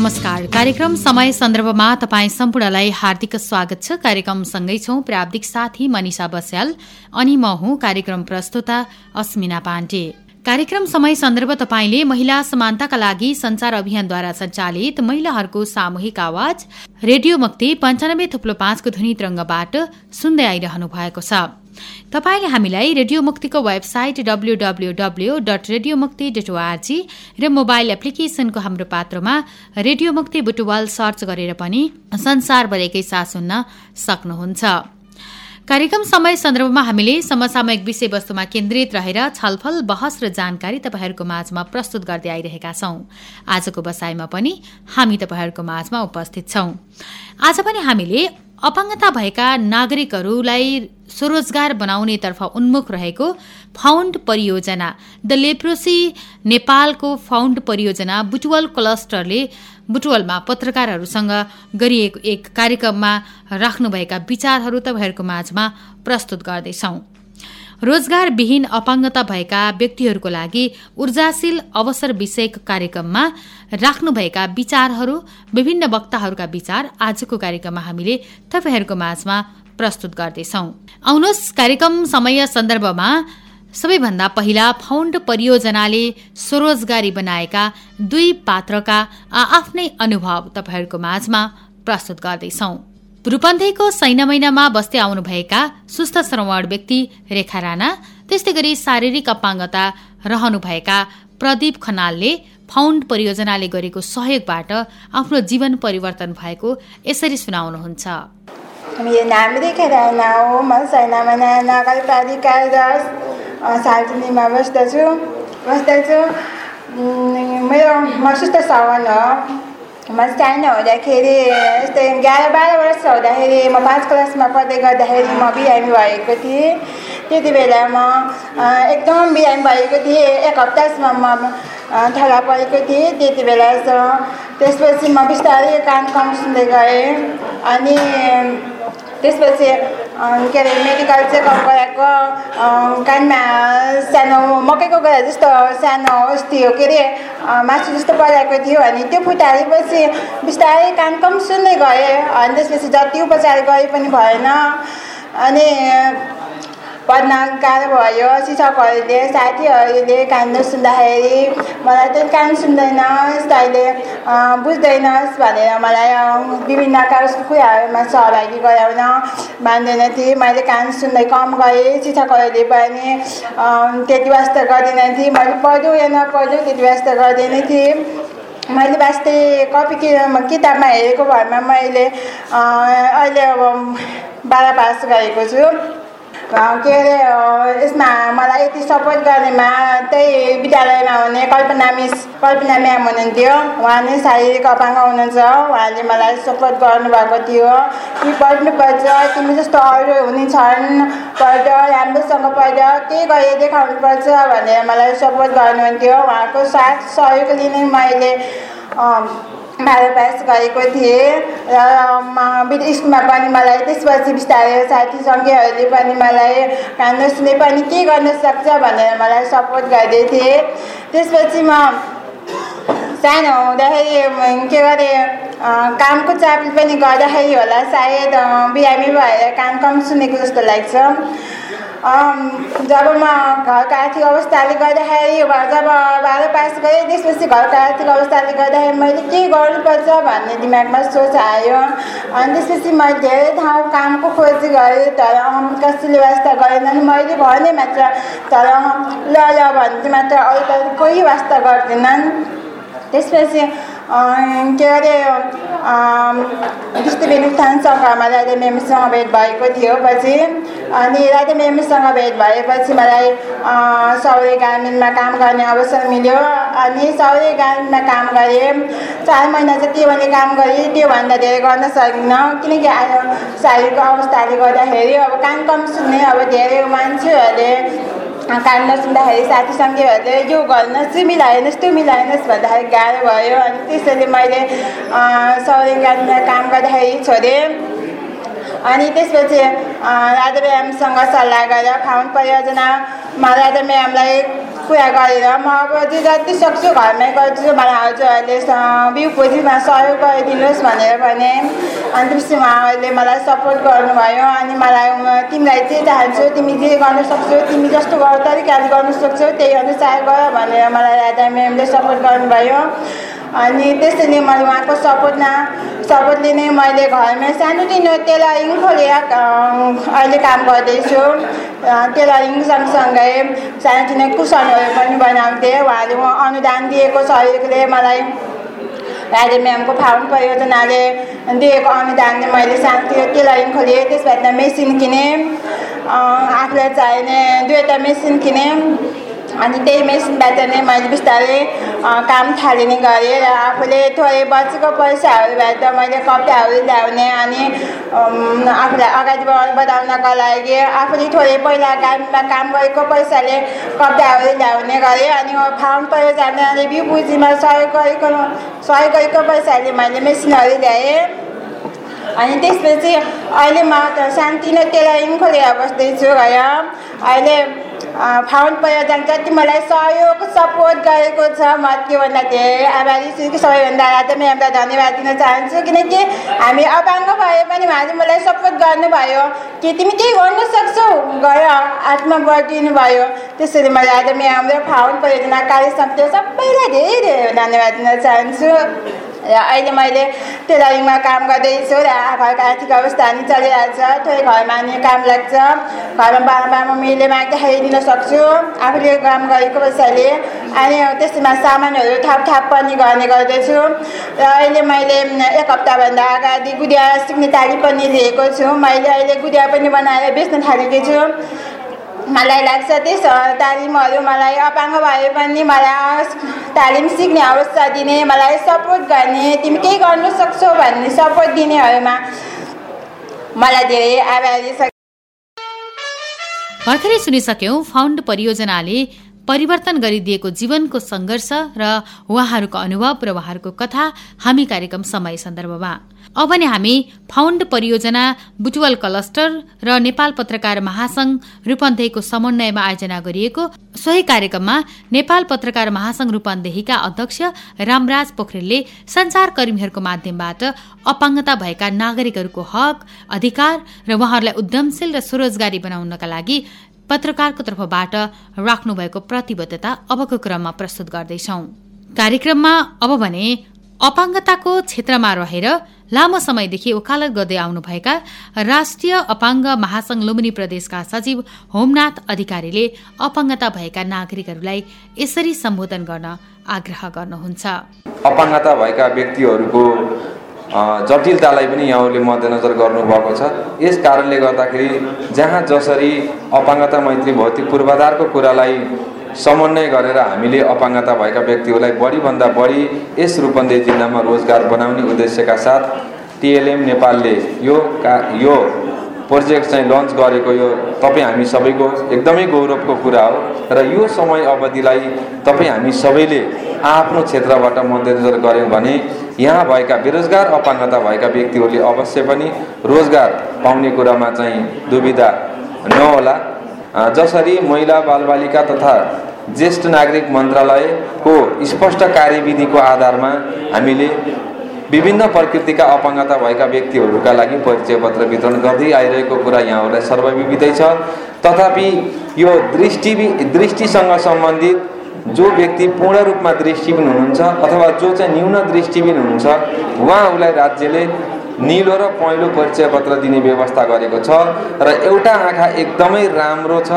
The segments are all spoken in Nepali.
नमस्कार। कार्यक्रम समय सन्दर्भमा तपाईँ सम्पूर्णलाई हार्दिक स्वागत छ। कार्यक्रम सँगै छौं प्राविधिक साथी मनिषा बस्याल अनि म हुँ कार्यक्रम प्रस्तुता अस्मिना पाण्डे। कार्यक्रम समय सन्दर्भ तपाईँले महिला समानताका लागि संचार अभियानद्वारा सञ्चालित महिलाहरूको सामूहिक आवाज रेडियो मुक्ति पञ्चानब्बे थुप्लो पाँचको ध्वनि तरङ्गबाट सुन्दै आइरहनु भएको छ। तपाईँले हामीलाई रेडियो मुक्तिको website W dot radio Mukti dot ORG र मोबाइल एप्लिकेसनको हाम्रो पात्रमा रेडियो मुक्ति बुटुवाल सर्च गरेर पनि संसारभरिकै साथ सुन्न सक्नुहुन्छ। कार्यक्रम समय सन्दर्भमा हामीले समसामयिक विषयवस्तुमा केन्द्रित रहेर छलफल बहस र जानकारी तपाईँहरूको माझमा प्रस्तुत गर्दै आइरहेका छौं। आजको बसाइमा पनि हामी तपाईँहरूको माझमा उपस्थित छौं। आज पनि हामीले अपाङ्गता भएका नागरिकहरूलाई स्वरोजगार बनाउनेतर्फ उन्मुख रहेको फाउन्ड परियोजना द लेप्रोसी नेपालको फाउन्ड परियोजना बुटुवल क्लस्टरले बुटवलमा पत्रकारहरूसँग गरिएको एक कार्यक्रममा राख्नुभएका विचारहरू तपाईँहरूको माझमा प्रस्तुत गर्दैछौ। रोजगारविहीन अपाङ्गता भएका व्यक्तिहरूको लागि ऊर्जाशील अवसर विषयक कार्यक्रममा राख्नुभएका विचारहरू विभिन्न वक्ताहरूका विचार आजको कार्यक्रममा हामीले तपाईँहरूको माझमा प्रस्तुत गर्दैछौ। आउनुहोस् कार्यक्रम समय सन्दर्भमा सबैभन्दा पहिला फाउन्ड परियोजनाले स्वरोजगारी बनाएका दुई पात्रका आफ्नै अनुभव तपाईँहरूको माझमा प्रस्तुत गर्दैछौ। रूपन्देहीको सैना महिनामा बस्दै आउनुभएका सुस्थ श्रवण व्यक्ति रेखा राणा त्यस्तै गरी शारीरिक अपाङ्गता रहनुभएका प्रदीप खनालले फाउन्ड परियोजनाले गरेको सहयोगबाट आफ्नो जीवन परिवर्तन भएको यसरी सुनाउनुहुन्छ। राणा हो म सैना महिना नगरपालिका सार्वजनिकमा बस्दछु बस्दछु मेरो म सुस्त सावन हो म सानो हुँदाखेरि यस्तै एघार बाह्र वर्ष हुँदाखेरि म पाँच क्लासमा पढ्दै गर्दाखेरि म बिरामी भएको थिएँ त्यति बेला म एकदम बिरामी भएको थिएँ एक हप्तासम्म म थला परेको थिएँ त्यति बेला त्यसपछि म बिस्तारै कान कम सुन्दै गएँ। अनि त्यसपछि के अरे मेडिकल चेकअप गराएको कानमा सानो मकैको गरा जस्तो सानो थियो के अरे मासु जस्तो पराएको थियो। अनि त्यो फुटाएपछि बिस्तारै कान कम सुन्दै गएँ। अनि त्यसपछि जति उपचार गरे पनि भएन। अनि गाह्रो भयो शिक्षकहरूले साथीहरूले कान सुन्दाखेरि मलाई चाहिँ कान सुन्दैनस् तैँले बुझ्दैनस् भनेर मलाई विभिन्न कुराहरूमा सहभागी गराउन मान्दैन थिएँ मैले कान सुन्दै कम गरेँ शिक्षकहरूले पनि त्यति वास्ता गर्दैन थिएँ मैले पढ्यो या नपढ्यो त्यति वास्ता गर्दैन थिएँ। मैले वास्तै कपी किताबमा हेरेको भरमा मैले अहिले अब बाह्र पास गरेको छु। के अरे यसमा मलाई यति सपोर्ट गर्नेमा त्यही विद्यालयमा हुने कल्पना मिस कल्पना म्याम हुनुहुन्थ्यो उहाँ नै शारीरिक अपाङ्ग हुनुहुन्छ उहाँले मलाई सपोर्ट गर्नुभएको थियो कि पढ्नुपर्छ तिमी जस्तो अरू हुने छन् पढ राम्रोसँग पढ के गरेर देखाउनुपर्छ भनेर मलाई सपोर्ट गर्नुहुन्थ्यो उहाँको साथ सहयोगले नै मैले पास गरेको थिएँ र स्कुलमा पनि मलाई त्यसपछि बिस्तारै साथी सङ्घीयहरूले पनि मलाई कान्नुहोस् पनि के गर्न सक्छ भनेर मलाई सपोर्ट गर्दै थिएँ। त्यसपछि म सानो हुँदाखेरि के अरे कामको चापले पनि गर्दाखेरि होला सायद बिरामी भएर कान कम सुनेको जस्तो लाग्छ। जब म घरको आर्थिक अवस्थाले गर्दाखेरि जब बाह्र पास गरेँ त्यसपछि घरको आर्थिक अवस्थाले गर्दाखेरि मैले के गर्नुपर्छ भन्ने दिमागमा सोच आयो। अनि त्यसपछि मैले धेरै ठाउँ कामको खोजी गरेँ तर कसैले वास्ता गरेनन् मैले भने मात्र तर ल ल भन्थे मात्र अरू त कोही वास्ता गर्दैनन्। त्यसपछि के अरे दृष्टिबिन उत्थान सङ्घमा राजा मेमीसँग भेट भएको थियो पछि। अनि राजा मेमीसँग भेट भएपछि मलाई सौर्य गार्मेन्टमा काम गर्ने अवसर मिल्यो। अनि सौर्य गार्मेन्टमा काम गरेँ। चार महिना चाहिँ के भने काम गरेँ त्योभन्दा धेरै गर्न सकिनँ। किनकि शारीरिक अवस्थाले गर्दाखेरि अब कान कम सुन्ने अब धेरै मान्छेहरूले कान नसुन्दाखेरि साथी सङ्गीहरूले यो गर्नुहोस् चाहिँ मिलाएनस् त्यो मिलाएनस् भन्दाखेरि गाह्रो भयो। अनि त्यसैले मैले सौर्यगानमा काम गर्दाखेरि छोडेँ। अनि त्यसपछि राजा म्यामसँग सल्लाह गरेर फाउन्ड परियोजनामा राजा म्यामलाई कुरा गरेर म अब चाहिँ जति सक्छु घरमै गर्छु मलाई हजुरहरूले बिउ पुँजीमा सहयोग गरिदिनुहोस् भनेर भने अनि त्यसपछि उहाँहरूले मलाई सपोर्ट गर्नुभयो अनि मलाई तिमीलाई चाहिँ चाहन्छु तिमी जे गर्नु सक्छौ तिमी जस्तो तरिकाले गर्नु सक्छौ त्यही अनुसार गर भनेर मलाई राजा म्यामले सपोर्ट गर्नुभयो। अनि त्यसैले मैले उहाँको सपोर्टमा सपोर्टले नै मैले घरमै सानोतिनो टेलरिङ खोलेर अहिले काम गर्दैछु। टेलरिङ सँगसँगै सानोतिनो कुसनहरू पनि बनाउँथेँ। उहाँले अनुदान दिएको सहयोगले मलाई राजे म्यामको फाउन्ड परियोजनाले दिएको अनुदानले मैले सानोतिनो टेलरिङ खोलेँ त्यसबाट मेसिन किनेँ। आफूलाई चाहिने दुईवटा मेसिन किनेँ। अनि त्यही मेसिनबाट नै मैले बिस्तारै काम थालिने गरेँ र आफूले थोरै बचेको पैसाहरूबाट मैले कपडाहरू ल्याउने अनि आफूलाई अगाडि बढाउनको लागि आफूले थोरै पहिला काममा काम गरेको पैसाले कपडाहरू ल्याउने गरेँ अनि फार्म परियोजनाले बिउ पुँजीमा सहयोग गरेको सहयोग गरेको पैसाले मैले मेसिनहरू ल्याएँ। अनि त्यसपछि अहिले म त सानोतिनो टेलरिङ खोलेर बस्दैछु घर अहिले फाउन्ड प्रयोजन जति मलाई सहयोग सपोर्ट गरेको छ म त्योभन्दा धेरै आभारी छु कि सबैभन्दा राजा म्यामलाई धन्यवाद दिन चाहन्छु। किनकि हामी अपाङ्ग भए पनि उहाँले मलाई सपोर्ट गर्नुभयो। कि तिमी केही गर्नु सक्छौ? गएर बढिदिनु भयो। त्यसरी म राजा म्याम र फाउन्ड परियोजना कार्य समिति सबैलाई धेरै धेरै धन्यवाद दिन चाहन्छु। र अहिले मैले टेलरिङमा काम गर्दैछु र घरको आर्थिक अवस्था पनि चलिरहेको छ। थोरै घरमा नि काम लाग्छ। घरमा बाबा बाबा मम्मीले माग्दाखेरि दिन सक्छु। आफूले काम गरेको पैसाले। अनि त्यसमा सामानहरू थाप थाप पनि गर्ने गर्दैछु। र अहिले मैले एक हप्ताभन्दा अगाडि गुडिया सिक्ने तालिम पनि लिएको छु। मैले अहिले गुडिया पनि बनाएर बेच्न थालेको छु। मलाई लाग्छ त्यस तालिमहरू मलाई अपाङ्ग भए पनि मलाई तालिम सिक्ने अवस्था दिने मलाई सपोर्ट गर्ने तिमी केही गर्नु सक्छौ भन्ने सपोर्ट दिनेहरूमा मलाई धेरै आभारी छ। भर्खरै सुनिसक्यौँ फाउन्ड परियोजनाले परिवर्तन गरिदिएको जीवनको सङ्घर्ष र उहाँहरूको अनुभव र उहाँहरूको कथा हामी कार्यक्रम समय सन्दर्भमा। अब नै हामी फाउन्ड परियोजना बुटुवल क्लस्टर र नेपाल पत्रकार महासंघ रूपन्देहीको समन्वयमा आयोजना गरिएको सोही कार्यक्रममा नेपाल पत्रकार महासंघ रूपन्देहीका अध्यक्ष रामराज पोखरेलले संचारकर्मीहरूको माध्यमबाट अपाङ्गता भएका नागरिकहरूको हक अधिकार र उहाँहरूलाई उद्यमशील र स्वरोजगारी बनाउनका लागि पत्रकारको तर्फबाट राख्नुभएको प्रतिबद्धता अबको क्रममा प्रस्तुत गर्दैछौ। कार्यक्रममा अब भने अपाङ्गताको क्षेत्रमा रहेर लामो समयदेखि वकालत गर्दै आउनुभएका राष्ट्रिय अपाङ्ग महासंघ लुम्बिनी प्रदेशका सचिव होमनाथ अधिकारीले अपाङ्गता भएका नागरिकहरूलाई यसरी सम्बोधन गर्न आग्रह गर्नुहुन्छ। अपाङ्गता भएका व्यक्तिहरूको जटिलतालाई पनि यहाँहरूले मध्यनजर गर्नुभएको छ। यस कारणले गर्दाखेरि जहाँ जसरी अपाङ्गता मैत्री भौतिक पूर्वाधारको कुरालाई समन्वय गरेर हामीले अपाङ्गता भएका व्यक्तिहरूलाई बढीभन्दा बढी यस रूपन्देही जिल्लामा रोजगार बनाउने उद्देश्यका साथ टिएलएम नेपालले यो का यो प्रोजेक्ट चाहिँ लन्च गरेको यो तपाईँ हामी सबैको एकदमै गौरवको कुरा हो र यो समय अवधिलाई तपाईँ हामी सबैले आफ्नो क्षेत्रबाट मध्यनजर गऱ्यौँ भने यहाँ भएका बेरोजगार अपाङ्गता भएका व्यक्तिहरूले अवश्य पनि रोजगार पाउने कुरामा चाहिँ दुविधा नहोला। जसरी महिला बालबालिका तथा ज्येष्ठ नागरिक मन्त्रालयको स्पष्ट कार्यविधिको आधारमा हामीले विभिन्न प्रकृतिका अपाङ्गता भएका व्यक्तिहरूका लागि परिचय पत्र वितरण गर्दै आइरहेको कुरा यहाँहरूलाई सर्वविदितै छ। तथापि यो दृष्टि दृष्टिसँग सम्बन्धित जो व्यक्ति पूर्ण रूपमा दृष्टिबिन हुनुहुन्छ अथवा जो चाहिँ न्यून दृष्टिबिन हुनुहुन्छ उहाँहरूलाई राज्यले निलो र पहेँलो परिचय पत्र दिने व्यवस्था गरेको छ र एउटा आँखा एकदमै राम्रो छ।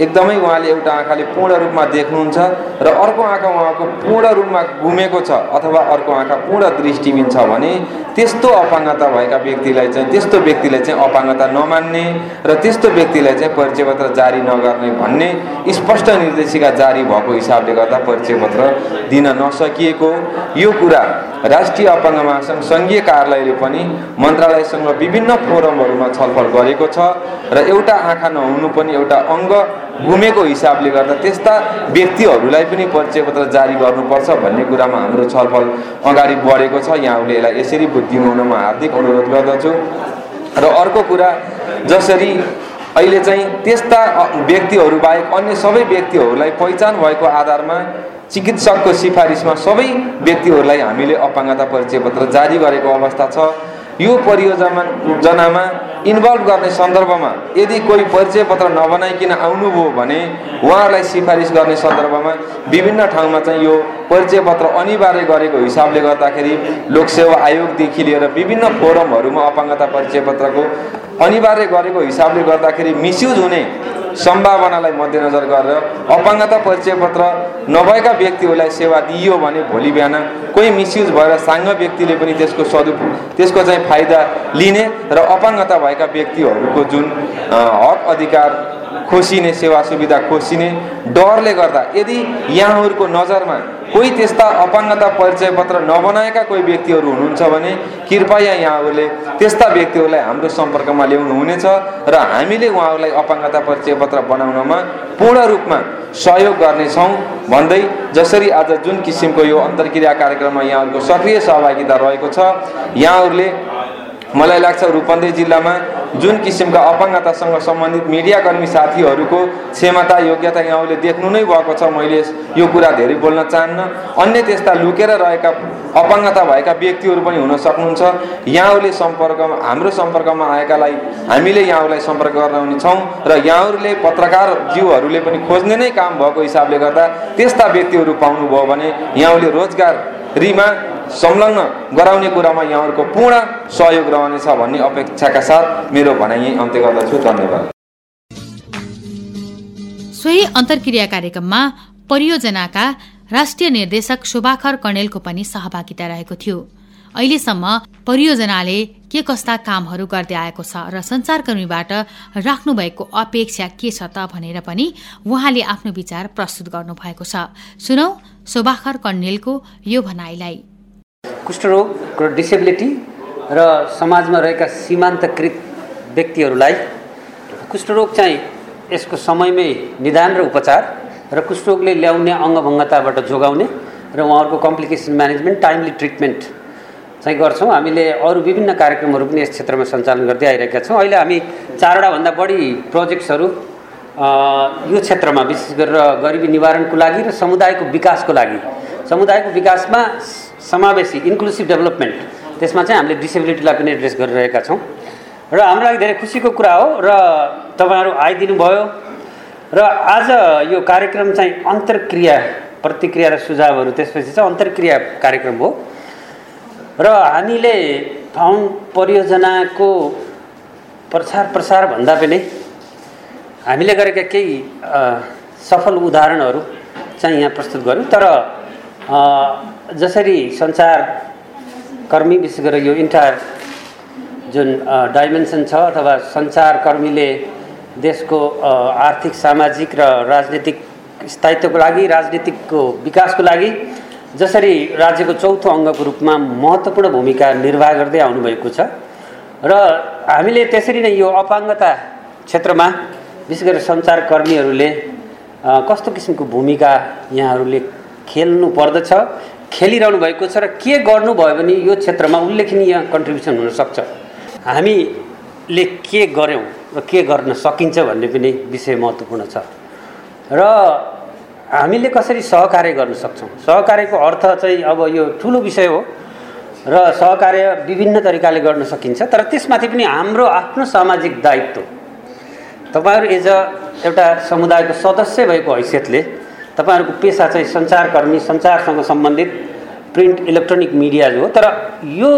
एकदमै उहाँले एउटा आँखाले पूर्ण रूपमा देख्नुहुन्छ र अर्को आँखा उहाँको पूर्ण रूपमा घुमेको छ अथवा अर्को आँखा पूर्ण दृष्टिबिन छ भने त्यस्तो अपाङ्गता भएका व्यक्तिलाई चाहिँ त्यस्तो व्यक्तिलाई चाहिँ अपाङ्गता नमान्ने र त्यस्तो व्यक्तिलाई चाहिँ परिचय पत्र जारी नगर्ने भन्ने स्पष्ट निर्देशिका जारी भएको हिसाबले गर्दा परिचय पत्र दिन नसकिएको। यो कुरा राष्ट्रिय अपाङ्ग महासङ्घ सङ्घीय कार्यालयले पनि मन्त्रालयसँग विभिन्न फोरमहरूमा छलफल गरेको छ र एउटा आँखा नहुनु पनि एउटा अङ्ग घुमेको हिसाबले गर्दा त्यस्ता व्यक्तिहरूलाई पनि परिचय पत्र जारी गर्नुपर्छ भन्ने कुरामा हाम्रो छलफल अगाडि बढेको छ। यहाँहरूले यसलाई यसरी हुन म हार्दिक अनुरोध गर्दछु। र अर्को कुरा जसरी अहिले चाहिँ त्यस्ता व्यक्तिहरू बाहेक अन्य सबै व्यक्तिहरूलाई पहिचान भएको आधारमा चिकित्सकको सिफारिसमा सबै व्यक्तिहरूलाई हामीले अपाङ्गता परिचय पत्र जारी गरेको अवस्था छ। यो परियोजनामा इन्भल्भ गर्ने सन्दर्भमा यदि कोही परिचय पत्र नबनाइकन आउनुभयो भने उहाँहरूलाई सिफारिस गर्ने सन्दर्भमा विभिन्न ठाउँमा चाहिँ यो परिचय पत्र अनिवार्य गरेको हिसाबले गर्दाखेरि लोकसेवा आयोगदेखि लिएर विभिन्न फोरमहरूमा अपाङ्गता परिचय पत्रको अनिवार्य गरेको हिसाबले गर्दाखेरि मिसयुज हुने सम्भावनालाई मध्यनजर गरेर अपाङ्गता परिचय पत्र नभएका व्यक्तिहरूलाई सेवा दिइयो भने भोलि बिहान कोही मिसयुज भएर साङ्ग व्यक्तिले पनि त्यसको सदुप त्यसको चाहिँ फाइदा लिने र अपाङ्गता भएका व्यक्तिहरूको जुन हक अधिकार खोसिने सेवा सुविधा खोसिने डरले गर्दा यदि यहाँहरूको नजरमा कोही त्यस्ता अपाङ्गता परिचय पत्र नबनाएका कोही व्यक्तिहरू हुनुहुन्छ भने कृपया यहाँहरूले त्यस्ता व्यक्तिहरूलाई हाम्रो सम्पर्कमा ल्याउनु हुनेछ र हामीले उहाँहरूलाई अपाङ्गता परिचय पत्र बनाउनमा पूर्ण रूपमा सहयोग गर्नेछौँ भन्दै जसरी आज जुन किसिमको यो अन्तर्क्रिया कार्यक्रममा यहाँहरूको सक्रिय सहभागिता रहेको छ यहाँहरूले मलाई लाग्छ रूपन्देही जिल्लामा जुन किसिमका अपाङ्गतासँग सम्बन्धित मिडियाकर्मी साथीहरूको क्षमता योग्यता यहाँले देख्नु नै भएको छ मैले यो कुरा धेरै बोल्न चाहन्न। अन्य त्यस्ता लुकेर रहेका अपाङ्गता भएका व्यक्तिहरू पनि हुन सक्नुहुन्छ। यहाँहरूले सम्पर्कमा हाम्रो सम्पर्कमा आएकालाई हामीले यहाँहरूलाई सम्पर्क गर्न छौँ र यहाँहरूले पत्रकार जीवहरूले पनि खोज्ने नै काम भएको हिसाबले गर्दा त्यस्ता व्यक्तिहरू पाउनुभयो भने यहाँहरूले रोजगार रिमा संलग्न गराउने कुरामा यहाँहरूको पूर्ण सहयोग रहनेछ भन्ने अपेक्षाका साथ मेरो भनाइ अन्त्य गर्दछु। धन्यवाद। सोही अन्तर्क्रिया कार्यक्रममा परियोजनाका राष्ट्रिय निर्देशक शोभाखर कणेलको पनि सहभागिता रहेको थियो। अहिलेसम्म परियोजनाले के कस्ता कामहरू गर्दै आएको छ र सञ्चारकर्मीबाट राख्नुभएको अपेक्षा के छ त भनेर पनि उहाँले आफ्नो विचार प्रस्तुत गर्नुभएको छ। सुनौ शोभाखर कण्डेलको यो भनाइलाई। कुष्ठरोग र डिसेबिलिटी र समाजमा रहेका सीमान्तकृत व्यक्तिहरूलाई कुष्ठरोग चाहिँ यसको समयमै निदान र उपचार र कुष्ठरोगले ल्याउने अङ्गभङ्गताबाट जोगाउने र उहाँहरूको कम्प्लिकेसन म्यानेजमेन्ट टाइमली ट्रिटमेन्ट चाहिँ गर्छौँ। हामीले अरू विभिन्न कार्यक्रमहरू पनि यस क्षेत्रमा सञ्चालन गर्दै आइरहेका छौँ। अहिले हामी चारवटाभन्दा बढी प्रोजेक्ट्सहरू यो क्षेत्रमा विशेष गरेर गरिबी निवारणको लागि र समुदायको विकासको लागि। समुदायको विकासमा समावेशी इन्क्लुसिभ डेभलपमेन्ट त्यसमा चाहिँ हामीले डिसेबिलिटीलाई पनि एड्रेस गरिरहेका छौँ। र हाम्रो लागि धेरै खुसीको कुरा हो र तपाईँहरू आइदिनु भयो र आज यो कार्यक्रम चाहिँ अन्तर्क्रिया प्रतिक्रिया र सुझावहरू त्यसपछि चाहिँ अन्तर्क्रिया कार्यक्रम हो। र हामीले फाउन्ड परियोजनाको प्रचार प्रसार भन्दा पनि हामीले गरेका केही सफल उदाहरणहरू चाहिँ यहाँ प्रस्तुत गऱ्यौँ तर जसरी सञ्चारकर्मी विशेष गरेर यो इन्टायर जुन डाइमेन्सन छ अथवा सञ्चारकर्मीले देशको आर्थिक सामाजिक र राजनीतिक स्थायित्वको लागि राजनीतिकको विकासको लागि जसरी राज्यको चौथो अङ्गको रूपमा महत्त्वपूर्ण भूमिका निर्वाह गर्दै आउनुभएको छ र हामीले त्यसरी नै यो अपाङ्गता क्षेत्रमा विशेष गरेर सञ्चारकर्मीहरूले कस्तो किसिमको भूमिका यहाँहरूले खेल्नु पर्दछ खेलिरहनु भएको छ र के गर्नुभयो भने यो क्षेत्रमा उल्लेखनीय कन्ट्रिब्युसन हुनसक्छ। हामीले के गऱ्यौँ र के गर्न सकिन्छ भन्ने पनि विषय महत्त्वपूर्ण छ। र हामीले कसरी सहकार्य गर्न सक्छौँ? सहकार्यको अर्थ चाहिँ अब यो ठुलो विषय हो र सहकार्य विभिन्न तरिकाले गर्न सकिन्छ तर त्यसमाथि पनि हाम्रो आफ्नो सामाजिक दायित्व। तपाईँहरू एज अ एउटा समुदायको सदस्य भएको हैसियतले तपाईँहरूको पेसा चाहिँ सञ्चारकर्मी सञ्चारसँग सम्बन्धित प्रिन्ट इलेक्ट्रोनिक मिडियाज हो। तर यो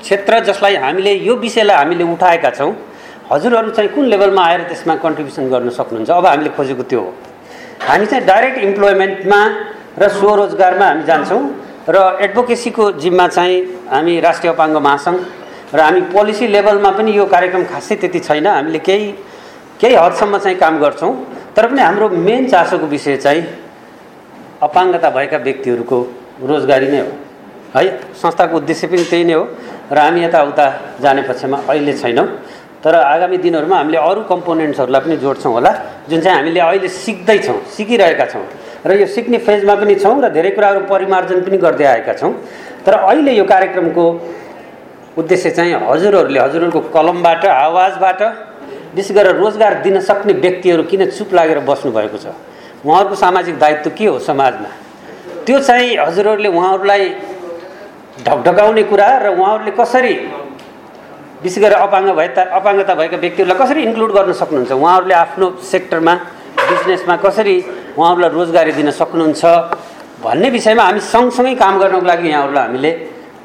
क्षेत्र जसलाई हामीले यो विषयलाई हामीले उठाएका छौँ हजुरहरू चाहिँ कुन लेभलमा आएर त्यसमा कन्ट्रिब्युसन गर्न सक्नुहुन्छ? अब हामीले खोजेको त्यो हो। हामी चाहिँ डाइरेक्ट इम्प्लोइमेन्टमा र स्वरोजगारमा हामी जान्छौँ र एडभोकेसीको जिम्मा चाहिँ हामी राष्ट्रिय अपाङ्ग महासङ्घ र हामी पोलिसी लेभलमा पनि यो कार्यक्रम खासै त्यति छैन। हामीले केही केही हदसम्म चाहिँ काम गर्छौँ। तर पनि हाम्रो मेन चासोको विषय चाहिँ अपाङ्गता भएका व्यक्तिहरूको रोजगारी नै हो। है? संस्थाको उद्देश्य पनि त्यही नै हो र हामी यताउता जाने पक्षमा अहिले छैनौँ। तर आगामी दिनहरूमा हामीले अरू कम्पोनेन्ट्सहरूलाई पनि जोड्छौँ होला जुन चाहिँ हामीले अहिले सिक्दैछौँ सिकिरहेका छौँ। र यो सिक्ने फेजमा पनि छौँ र धेरै कुराहरू परिमार्जन पनि गर्दै आएका छौँ। तर अहिले यो कार्यक्रमको उद्देश्य चाहिँ हजुरहरूले हजुरहरूको कलमबाट आवाजबाट विशेष गरेर रोजगार दिन सक्ने व्यक्तिहरू किन चुप लागेर बस्नुभएको छ? उहाँहरूको सामाजिक दायित्व के हो समाजमा? त्यो चाहिँ हजुरहरूले उहाँहरूलाई ढकढकाउने कुरा र उहाँहरूले कसरी विशेष गरेर अपाङ्ग भए अपाङ्गता भएका व्यक्तिहरूलाई कसरी इन्क्लुड गर्न सक्नुहुन्छ? उहाँहरूले आफ्नो सेक्टरमा बिजनेसमा कसरी उहाँहरूलाई रोजगारी दिन सक्नुहुन्छ? भन्ने विषयमा हामी सँगसँगै काम गर्नको लागि यहाँहरूलाई हामीले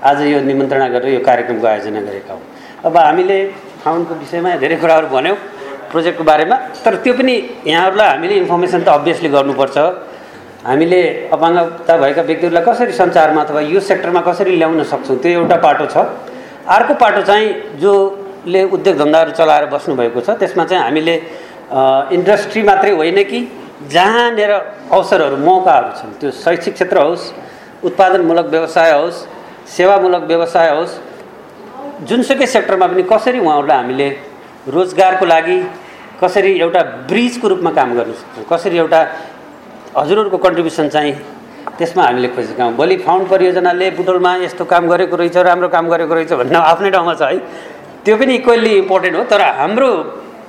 आज यो निमन्त्रणा गरेर यो कार्यक्रमको आयोजना गरेका हौँ। अब हामीले फाउन्डको विषयमा धेरै कुराहरू भन्यौँ। प्रोजेक्टको बारेमा तर त्यो पनि यहाँहरूलाई हामीले इन्फर्मेसन त अभियसली गर्नुपर्छ हामीले अपाङ्गता भएका व्यक्तिहरूलाई कसरी सञ्चारमा अथवा यो सेक्टरमा कसरी ल्याउन सक्छौँ त्यो एउटा पाटो छ। अर्को पाटो चाहिँ जोले उद्योग धन्दाहरू चलाएर बस्नुभएको छ त्यसमा चाहिँ हामीले इन्डस्ट्री मात्रै होइन कि जहाँनिर अवसरहरू मौकाहरू छन्। त्यो शैक्षिक क्षेत्र होस् उत्पादनमूलक व्यवसाय होस् सेवामूलक व्यवसाय होस् जुनसुकै सेक्टरमा पनि कसरी उहाँहरूलाई हामीले रोजगारको लागि कसरी एउटा ब्रिजको रूपमा काम गर्न सक्छौँ? कसरी एउटा हजुरहरूको कन्ट्रिब्युसन चाहिँ त्यसमा हामीले खोजेका हौँ? भोलि फाउन्ड परियोजनाले बुटोलमा यस्तो काम गरेको रहेछ राम्रो काम गरेको रहेछ भन्ने आफ्नै ठाउँमा छ है। त्यो पनि इक्वल्ली इम्पोर्टेन्ट हो तर हाम्रो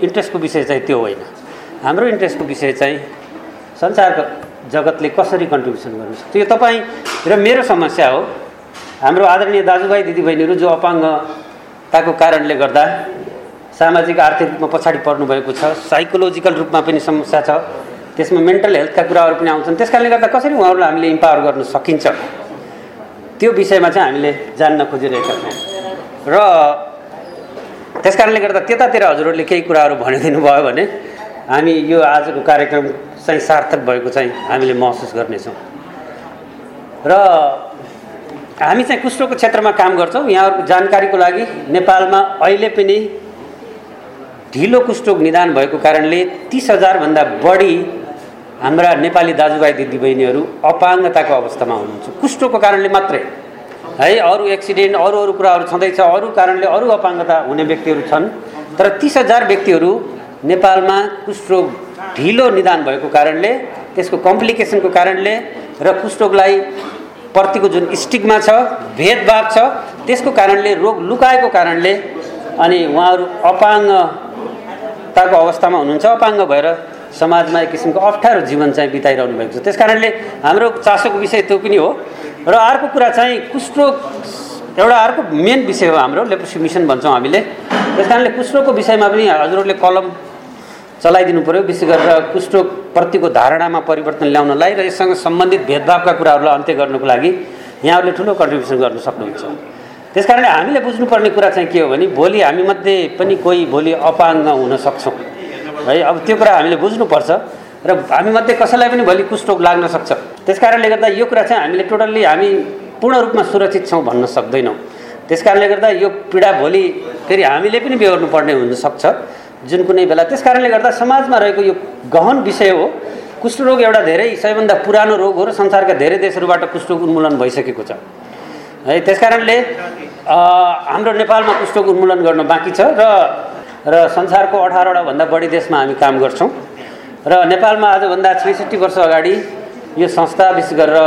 इन्ट्रेस्टको विषय चाहिँ त्यो होइन। हाम्रो इन्ट्रेस्टको विषय चाहिँ संसारको जगतले कसरी कन्ट्रिब्युसन गर्नु सक्छ? यो तपाईँ र मेरो समस्या हो। हाम्रो आदरणीय दाजुभाइ दिदीबहिनीहरू जो अपाङ्गताको कारणले गर्दा सामाजिक आर्थिक रूपमा पछाडि पर्नुभएको छ साइकोलोजिकल रूपमा पनि समस्या छ। त्यसमा मेन्टल हेल्थका कुराहरू पनि आउँछन्। त्यस कारणले गर्दा कसरी उहाँहरूलाई हामीले इम्पावर गर्न सकिन्छ? त्यो विषयमा चाहिँ हामीले जान्न खोजिरहेका छौँ। र त्यस कारणले गर्दा त्यतातिर हजुरहरूले केही कुराहरू भनिदिनु भयो भने हामी यो आजको कार्यक्रम चाहिँ सार्थक भएको चाहिँ हामीले महसुस गर्नेछौँ। र हामी चाहिँ कुष्ठको क्षेत्रमा काम गर्छौँ। यहाँहरूको जानकारीको लागि नेपालमा अहिले पनि ढिलो कुष्ठोक निदान भएको कारणले तिस हजारभन्दा बढी हाम्रा नेपाली दाजुभाइ दिदीबहिनीहरू अपाङ्गताको अवस्थामा हुनुहुन्छ। कुष्ठको कारणले मात्रै। है अरू एक्सिडेन्ट अरू अरू कुराहरू छँदैछ। अरू कारणले अरू अपाङ्गता हुने व्यक्तिहरू छन्। तर तिस हजार व्यक्तिहरू नेपालमा कुष्ठरोग ढिलो निदान भएको कारणले त्यसको कम्प्लिकेसनको कारणले र कुष्ठरोगलाई प्रतिको जुन स्टिकमा छ भेदभाव छ त्यसको कारणले रोग लुकाएको कारणले अनि उहाँहरू अपाङ्गताको अवस्थामा हुनुहुन्छ अपाङ्ग भएर समाजमा एक किसिमको अप्ठ्यारो जीवन चाहिँ बिताइरहनु भएको छ। त्यस कारणले हाम्रो चासोको विषय त्यो पनि हो। र अर्को कुरा चाहिँ कुष्ठरोग एउटा अर्को मेन विषय हो हाम्रो लेप्रोसी मिसन भन्छौँ हामीले। त्यस कारणले कुष्ठरोगको विषयमा पनि हजुरहरूले कलम चलाइदिनु पऱ्यो विशेष गरेर कुष्ठप्रतिको धारणामा परिवर्तन ल्याउनलाई र यससँग सम्बन्धित भेदभावका कुराहरूलाई अन्त्य गर्नुको लागि यहाँहरूले ठुलो कन्ट्रिब्युसन गर्न सक्नुहुन्छ। त्यस कारणले हामीले बुझ्नुपर्ने कुरा चाहिँ के हो भने भोलि हामीमध्ये पनि कोही भोलि अपाङ्ग हुन सक्छौँ। है अब त्यो कुरा हामीले बुझ्नुपर्छ र हामीमध्ये कसैलाई पनि भोलि कुष्ठरोग लाग्न सक्छ। त्यस कारणले गर्दा यो कुरा चाहिँ हामीले टोटल्ली हामी पूर्ण रूपमा सुरक्षित छौँ भन्न सक्दैनौँ। त्यस कारणले गर्दा यो पीडा भोलि फेरि हामीले पनि बेहोर्नु पर्ने हुनसक्छ जुन कुनै बेला। त्यस कारणले गर्दा समाजमा रहेको यो गहन विषय हो कुष्ठरोग एउटा धेरै सबैभन्दा पुरानो रोग हो र संसारका धेरै देशहरूबाट कुष्ठरोग उन्मूलन भइसकेको छ। है त्यस कारणले हाम्रो नेपालमा कुष्ठरोग उन्मूलन गर्न बाँकी छ र र संसारको अठारवटा भन्दा बढी देशमा हामी काम गर्छौँ। र नेपालमा आजभन्दा छैसठी वर्ष अगाडि यो संस्था विशेष गरेर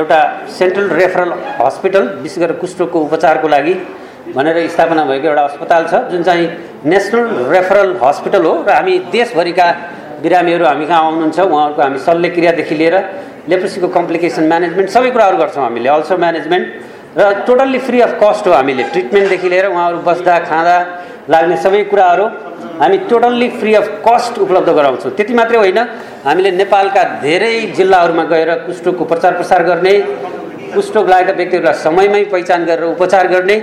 एउटा सेन्ट्रल रेफरल हस्पिटल विशेष गरेर कुष्ठरोगको उपचारको लागि भनेर स्थापना भएको एउटा अस्पताल छ जुन चाहिँ नेसनल रेफरल हस्पिटल हो र हामी देशभरिका बिरामीहरू हामी कहाँ आउनुहुन्छ उहाँहरूको हामी शल्यक्रियादेखि लिएर लेप्रोसीको कम्प्लिकेसन म्यानेजमेन्ट सबै कुराहरू गर्छौँ हामीले। अल्सो म्यानेजमेन्ट र टोटल्ली फ्री अफ कस्ट हो हामीले. ट्रिटमेन्टदेखि लिएर उहाँहरू बस्दा खाँदा लाग्ने सबै कुराहरू हामी टोटल्ली फ्री अफ कस्ट उपलब्ध गराउँछौँ। त्यति मात्रै होइन हामीले नेपालका धेरै जिल्लाहरूमा गएर कुष्ठोगको प्रचार प्रसार गर्ने कुष्ठोग लागेका व्यक्तिहरूलाई समयमै पहिचान गरेर उपचार गर्ने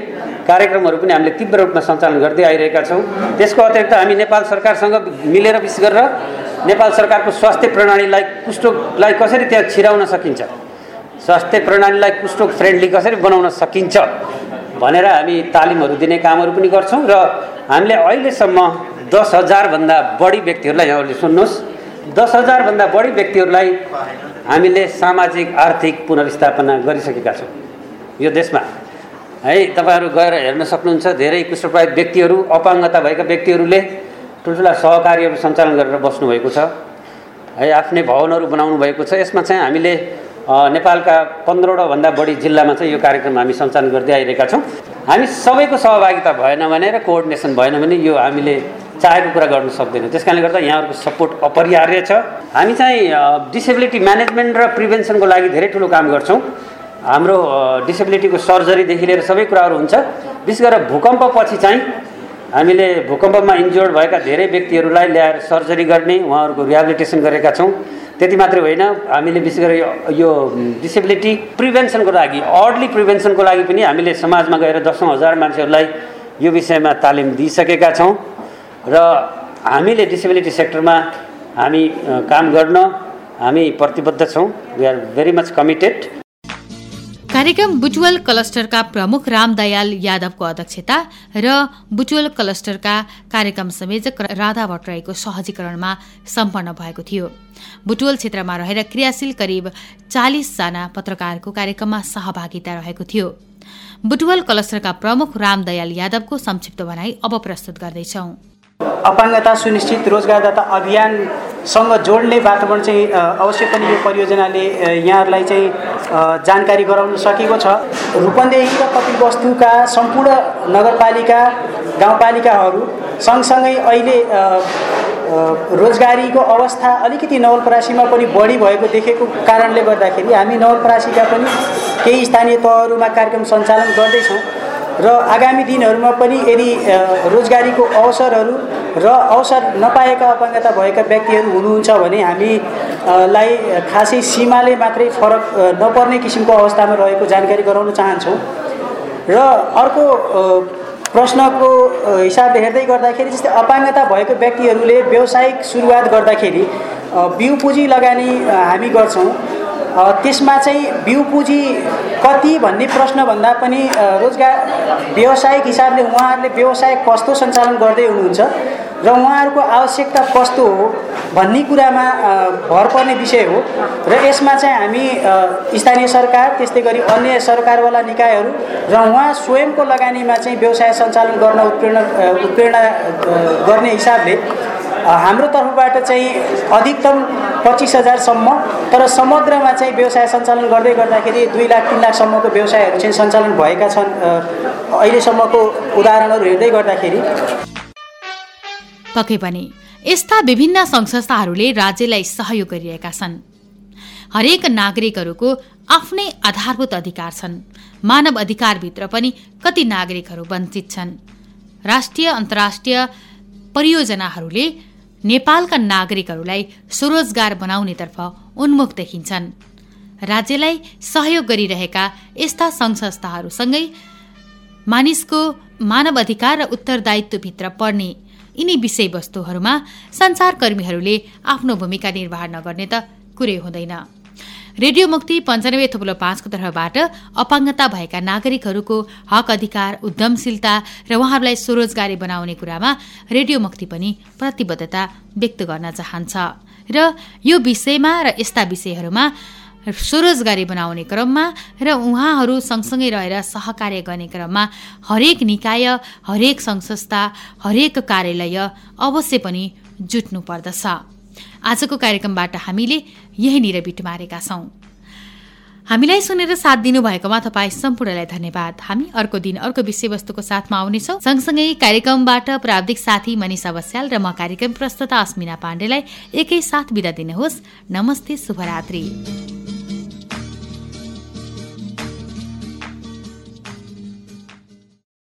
कार्यक्रमहरू पनि हामीले तीव्र रूपमा सञ्चालन गर्दै आइरहेका छौँ। त्यसको अतिरिक्त हामी नेपाल सरकारसँग मिलेर विशेष गरेर नेपाल सरकारको स्वास्थ्य प्रणालीलाई कुष्ठोगलाई कसरी त्यहाँ छिराउन सकिन्छ? स्वास्थ्य प्रणालीलाई कुष्ठोग फ्रेन्डली कसरी बनाउन सकिन्छ भनेर हामी तालिमहरू दिने कामहरू पनि गर्छौँ र हामीले अहिलेसम्म दस हजारभन्दा बढी व्यक्तिहरूलाई यहाँहरूले सुन्नुहोस्। दस हजारभन्दा बढी व्यक्तिहरूलाई हामीले सामाजिक आर्थिक पुनर्स्थापना गरिसकेका छौँ यो देशमा। है तपाईँहरू गएर हेर्न सक्नुहुन्छ धेरै कुष्ठप्रभावित व्यक्तिहरू अपाङ्गता भएका व्यक्तिहरूले ठुल्ठुला सहकार्यहरू सञ्चालन गरेर बस्नुभएको छ। है आफ्नै भवनहरू बनाउनु भएको छ। यसमा चाहिँ हामीले नेपालका पन्ध्रवटा भन्दा बढी जिल्लामा चाहिँ यो कार्यक्रम हामी सञ्चालन गर्दै आइरहेका छौँ। हामी सबैको सहभागिता भएन भने र कोअर्डिनेसन भएन भने यो हामीले चाहेको कुरा गर्न सक्दैनौँ। त्यस कारणले गर्दा यहाँहरूको सपोर्ट अपरिहार्य छ। हामी चाहिँ डिसेबिलिटी म्यानेजमेन्ट र प्रिभेन्सनको लागि धेरै ठुलो काम गर्छौँ। हाम्रो डिसेबिलिटीको सर्जरीदेखि लिएर सबै कुराहरू हुन्छ। विशेष गरेर भूकम्पपछि चाहिँ हामीले भूकम्पमा इन्जोर्ड भएका धेरै व्यक्तिहरूलाई ल्याएर सर्जरी गर्ने उहाँहरूको रिहाबिलिटेसन गरेका छौँ। त्यति मात्रै होइन। हामीले विशेष गरी यो डिसेबिलिटी प्रिभेन्सनको लागि अर्ली प्रिभेन्सनको लागि पनि हामीले समाजमा गएर दसौँ हजार मान्छेहरूलाई यो विषयमा तालिम दिइसकेका छौँ। र हामीले डिसेबिलिटी सेक्टरमा हामी काम गर्न हामी प्रतिबद्ध छौँ। We are very much committed कार्यक्रम बुटवल क्लस्टरका प्रमुख रामदयाल यादवको अध्यक्षता र बुटवल क्लस्टरका कार्यक्रम संयोजक राधा भट्टराईको सहजीकरणमा सम्पन्न भएको थियो। बुटवल क्षेत्रमा रहेर क्रियाशील करिब चालिसजना पत्रकारको कार्यक्रममा सहभागिता रहेको थियो। बुटवल क्लस्टरका प्रमुख रामदयाल यादवको संक्षिप्त भनाई अब प्रस्तुत गर्दैछौं। अपाङ्गता सुनिश्चित रोजगारदाता अभियानसँग जोड्ने वातावरण चाहिँ अवश्य पनि यो परियोजनाले यहाँहरूलाई चाहिँ जानकारी गराउन सकेको छ। रूपन्देही र कपिलवस्तुका सम्पूर्ण नगरपालिका गाउँपालिकाहरू सँगसँगै अहिले रोजगारीको अवस्था अलिकति नवलपरासीमा पनि बढी भएको देखेको कारणले गर्दाखेरि हामी नवलपरासीका पनि केही स्थानीय तहहरूमा कार्यक्रम सञ्चालन गर्दैछौँ। र आगामी दिनहरूमा पनि यदि रोजगारीको अवसरहरू र अवसर नपाएका अपाङ्गता भएका व्यक्तिहरू हुनुहुन्छ भने हामीलाई खासै सीमाले मात्रै फरक नपर्ने किसिमको अवस्थामा रहेको जानकारी गराउन चाहन्छौँ। र अर्को प्रश्नको हिसाबले हेर्दै गर्दाखेरि जस्तै अपाङ्गता भएको व्यक्तिहरूले व्यावसायिक सुरुवात गर्दाखेरि बिउ पुँजी लगानी हामी गर्छौँ। त्यसमा चाहिँ बिउ पुँजी कति भन्ने प्रश्नभन्दा पनि रोजगार व्यावसायिक हिसाबले उहाँहरूले व्यवसाय कस्तो सञ्चालन गर्दै हुनुहुन्छ र उहाँहरूको आवश्यकता कस्तो हो भन्ने कुरामा भर पर्ने विषय हो। र यसमा चाहिँ हामी स्थानीय सरकार त्यस्तै गरी अन्य सरकारवाला निकायहरू र उहाँ स्वयंको लगानीमा चाहिँ व्यवसाय सञ्चालन गर्न उत्प्रेरणा उत्प्रेरणा गर्ने हिसाबले हाम्रो तर्फबाट चाहिँ अधिकतम पच्चिस हजारसम्म तर समग्रमा चाहिँ व्यवसाय सञ्चालन गर्दै गर्दाखेरि दुई लाख तिन लाखसम्मको व्यवसायहरू चाहिँ सञ्चालन भएका छन्। अहिलेसम्मको उदाहरणहरू हेर्दै गर्दाखेरि। पक्कै पनि यस्ता विभिन्न सङ्घ संस्थाहरूले राज्यलाई सहयोग गरिरहेका छन्। हरेक नागरिकहरूको आफ्नै आधारभूत अधिकार छन्। मानव अधिकारभित्र पनि कति नागरिकहरू वञ्चित छन्। राष्ट्रिय अन्तर्राष्ट्रिय परियोजनाहरूले नेपालका नागरिकहरूलाई स्वरोजगार बनाउनेतर्फ उन्मुख देखिन्छन्। राज्यलाई सहयोग गरिरहेका यस्ता सङ्घ संस्थाहरूसँगै मानिसको मानव अधिकार र उत्तरदायित्वभित्र पर्ने यिनी विषयवस्तुहरूमा सञ्चारकर्मीहरूले आफ्नो भूमिका निर्वाह नगर्ने त कुरै हुँदैन। रेडियो मुक्ति पञ्चानब्बे थुप्रो पाँचको तर्फबाट अपाङ्गता भएका नागरिकहरूको हक अधिकार उद्यमशीलता र उहाँहरूलाई स्वरोजगारी बनाउने कुरामा रेडियो मुक्ति पनि प्रतिबद्धता व्यक्त गर्न चाहन्छ। र यो विषयमा र यस्ता विषयहरूमा स्वरोजगारी बनाउने क्रममा र उहाँहरू सँगसँगै रहेर सहकार्य गर्ने क्रममा हरेक निकाय हरेक सङ्घ संस्था हरेक कार्यालय अवश्य पनि जुट्नु पर्दछ। आजको कार्यक्रमबाट हामीले यहीँनिर बिट मारेका छौँ। हामीलाई सुनेर साथ दिनुभएकोमा तपाईँ सम्पूर्णलाई धन्यवाद। हामी अर्को दिन अर्को विषयवस्तुको साथमा आउनेछौँ। सँगसँगै कार्यक्रमबाट प्राविधिक साथी मनिषा बस्याल र म कार्यक्रम प्रस्तुता अस्मिना पाण्डेलाई एकैसाथ विदा दिनुहोस्। नमस्ते शुभरात्री।